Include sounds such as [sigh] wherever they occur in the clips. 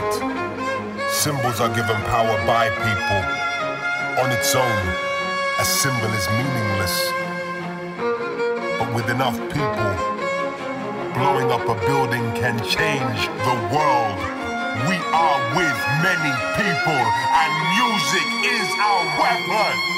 it. Symbols are given power by people. On its own, a symbol is meaningless. But with enough people, blowing up a building can change the world. We are with many people, and music is our weapon.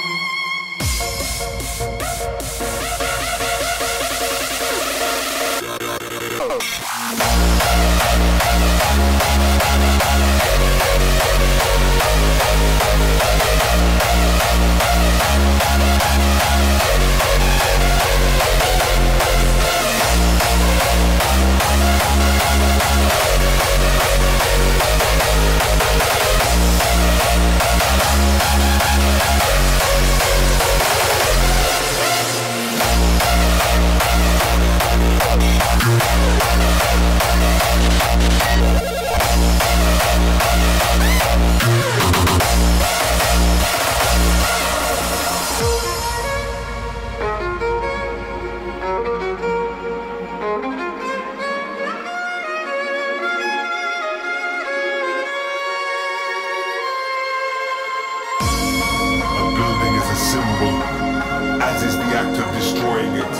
As is the act of destroying it.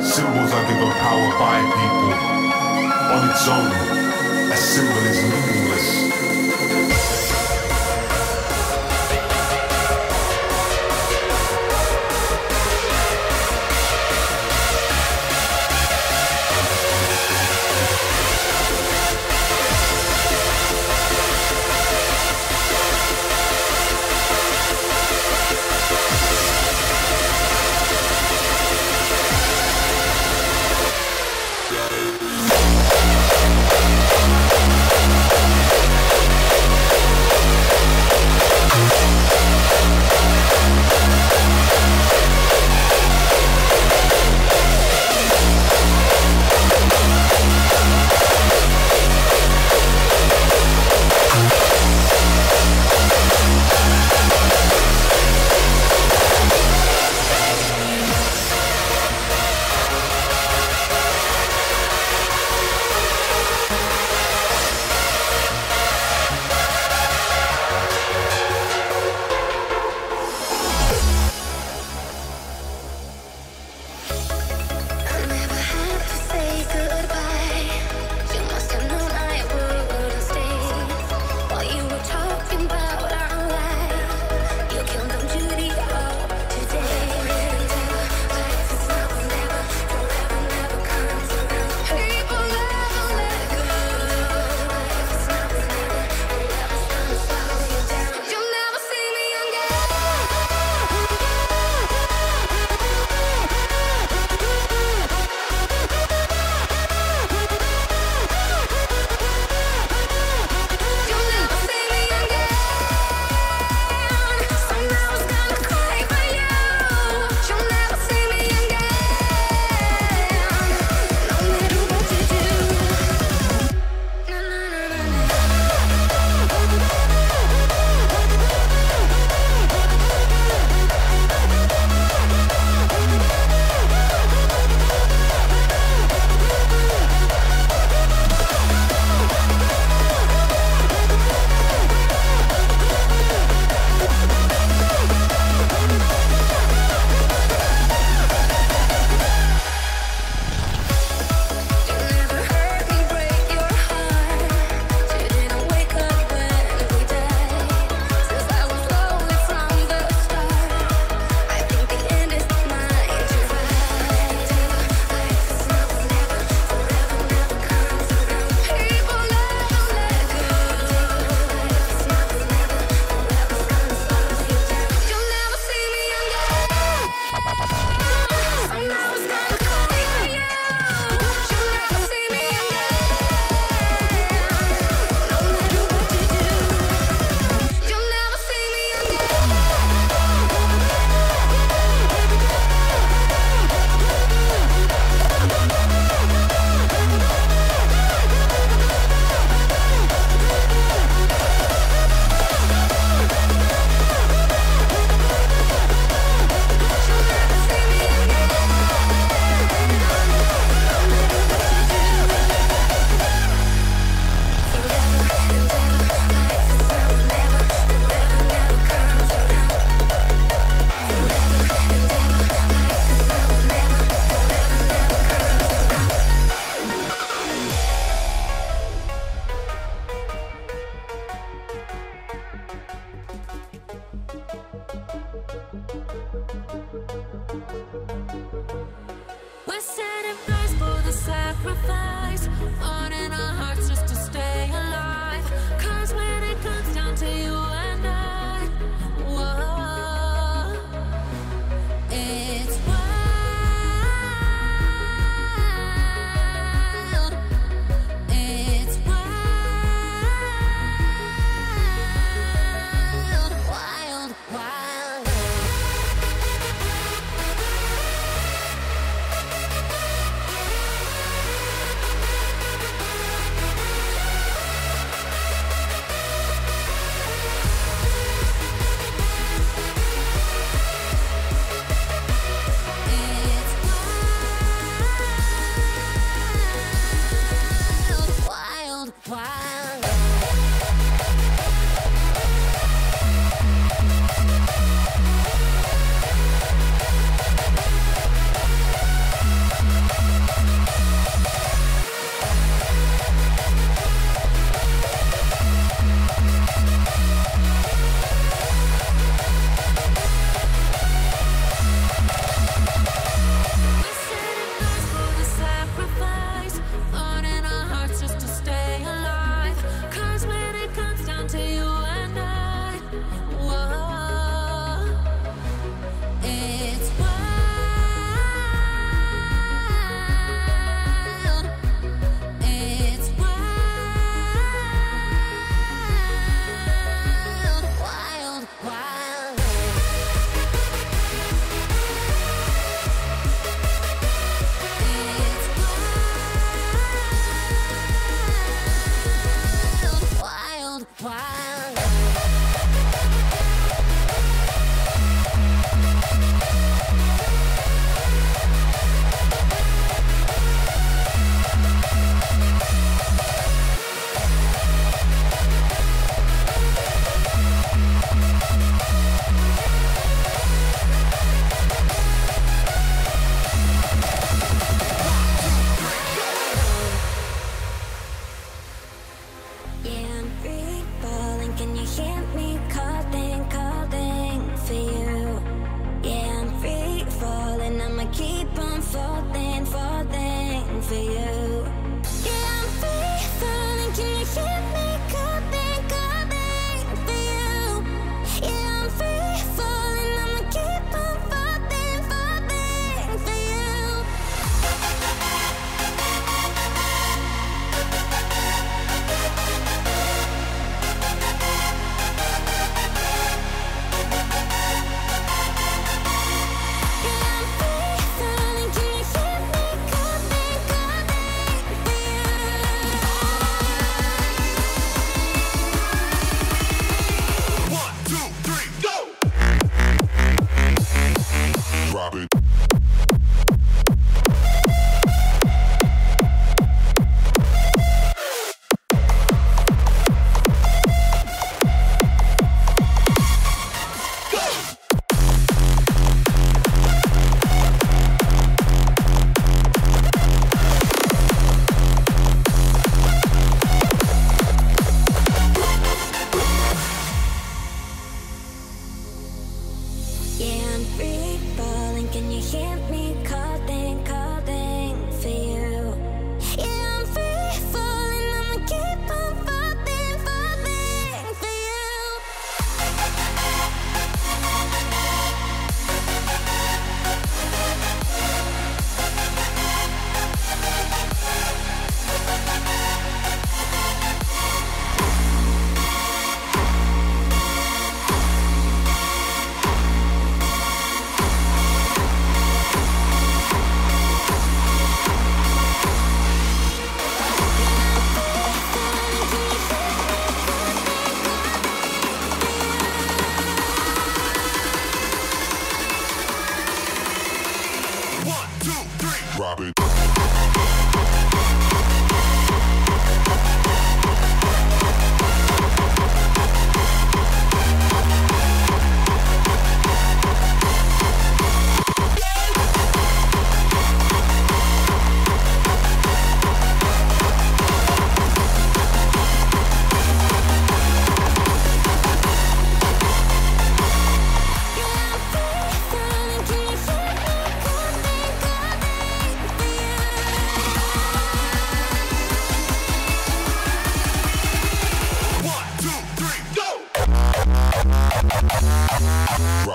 Symbols are given power by people. On its own, a symbol is meaningless.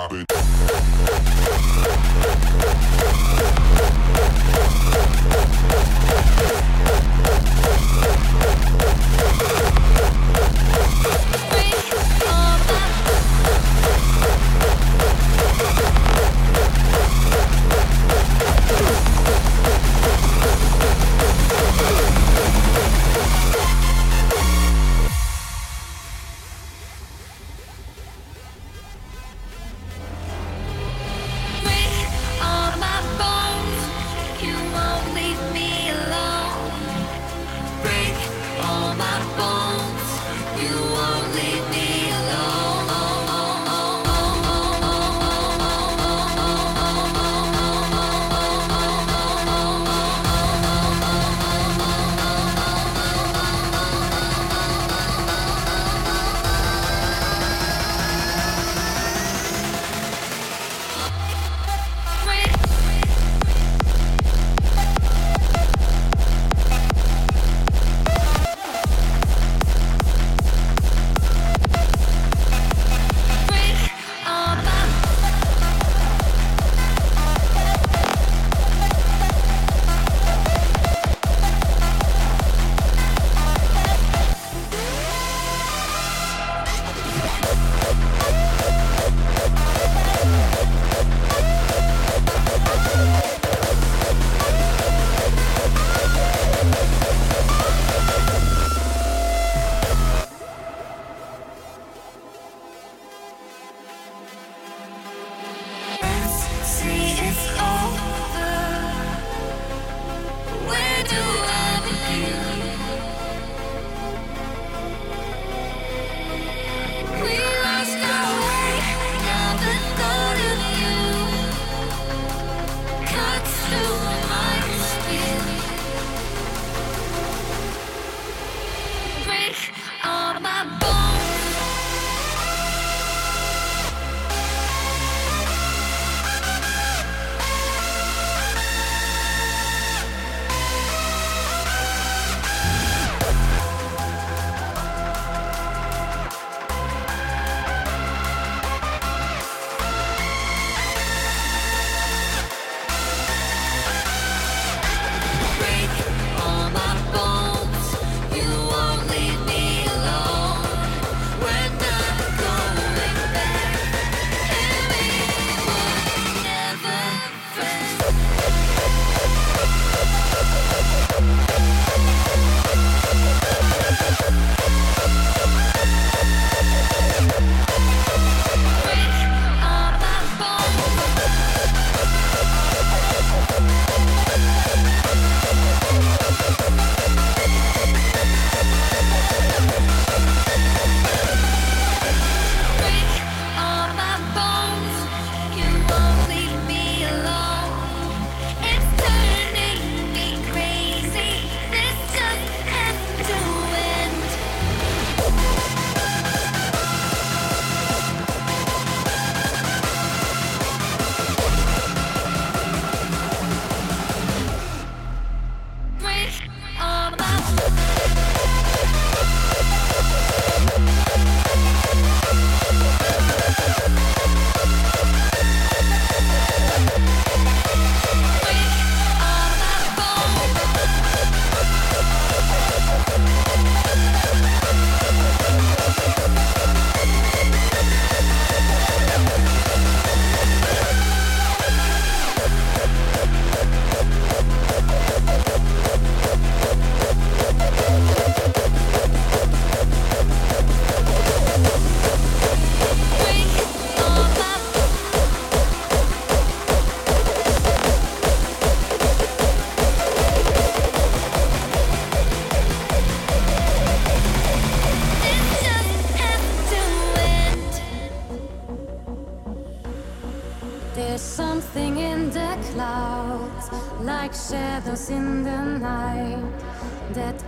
popping.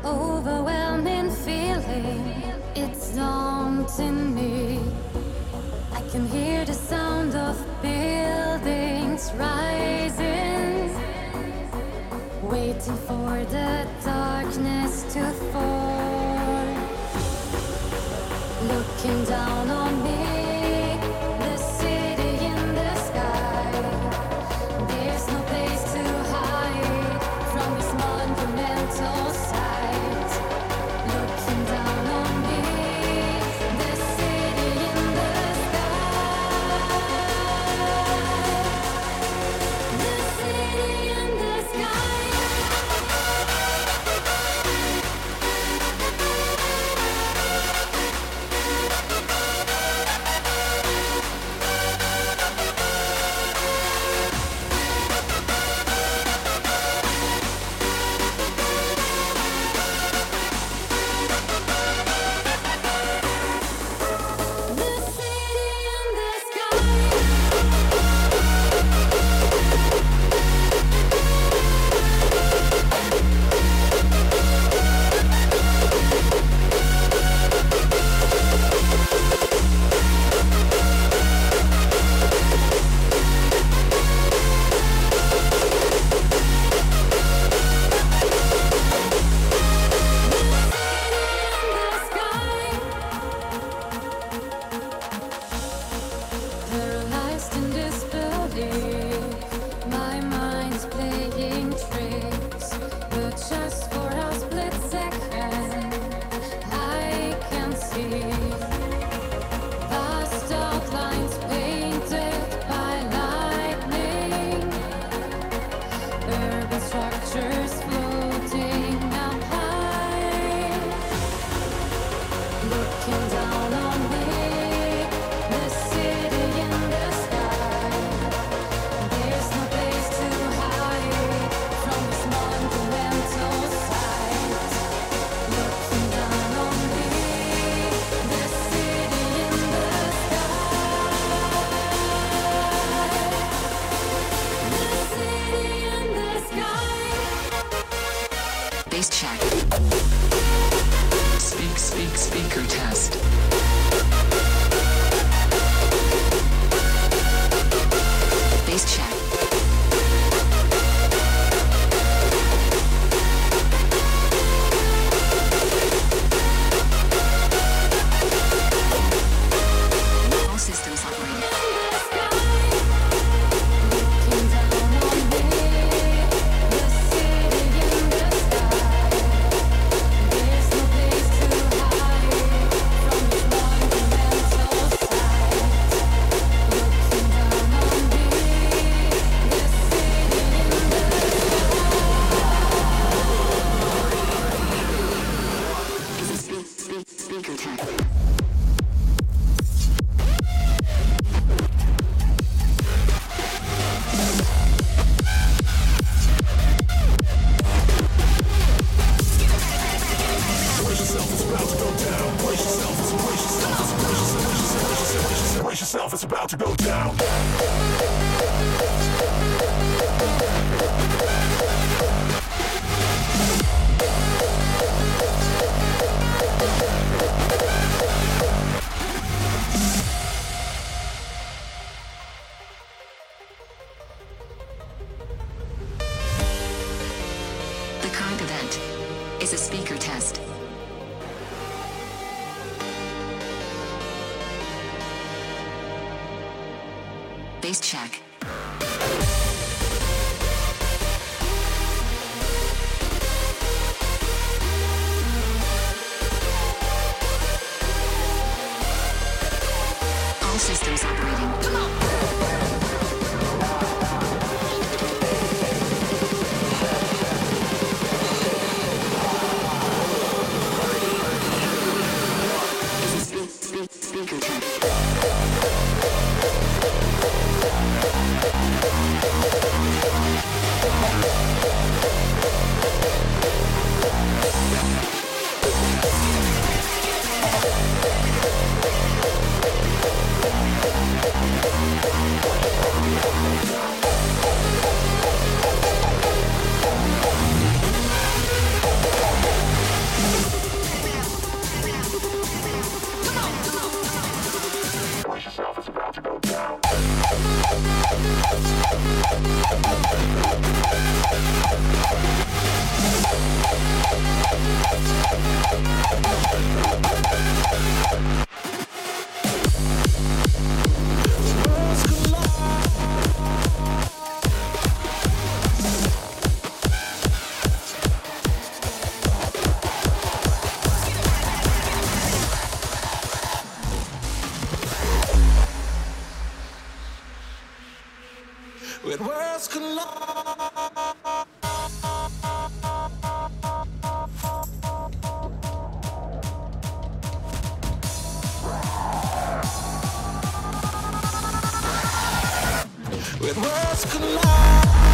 overwhelming feeling. It's haunting me. I can hear the sound of buildings rising, waiting for the darkness to fall. Looking down on me. yourself, it's about to go down. Brace yourself, brace yourself, brace yourself, brace yourself, it's about to go down. with words collide.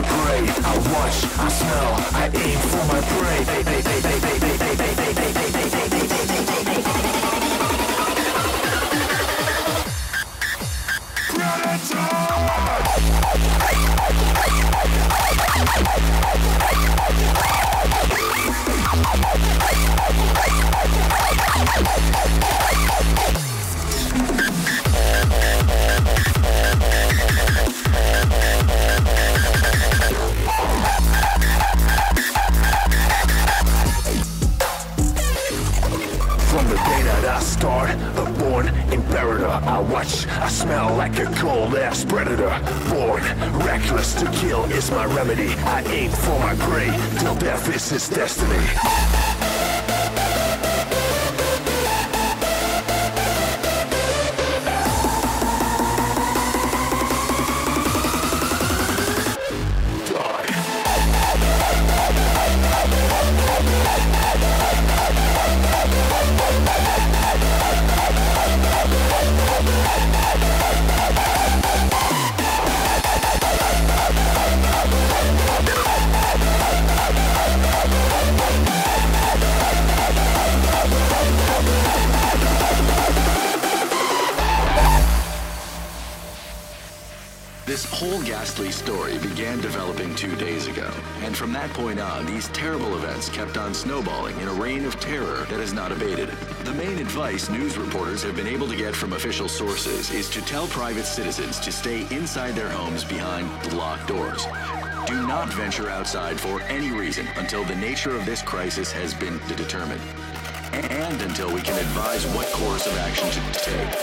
my prey. I watch, I smell, I aim for my prey. Predator! [laughs] a born imperator. I watch, I smell like a cold ass predator. Born reckless to kill is my remedy. I aim for my prey till death is his destiny. From that point on, these terrible events kept on snowballing in a reign of terror that has not abated. The main advice news reporters have been able to get from official sources is to tell private citizens to stay inside their homes behind locked doors. Do not venture outside for any reason until the nature of this crisis has been determined, and until we can advise what course of action to take.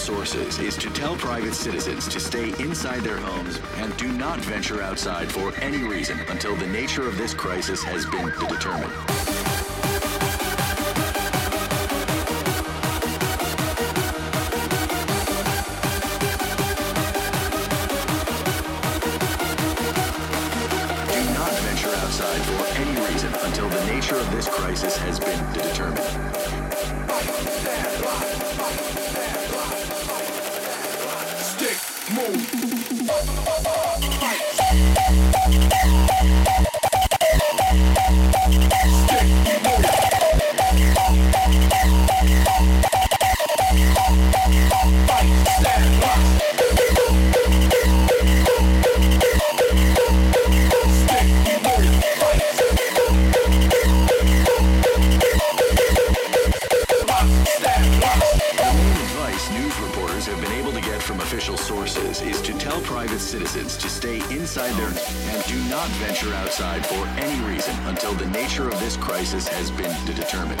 Sources is to tell private citizens to stay inside their homes and do not venture outside for any reason until the nature of this crisis has been determined. Do not venture outside for any reason until the nature of this crisis has been determined. not venture outside for any reason until the nature of this crisis has been determined.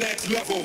next level.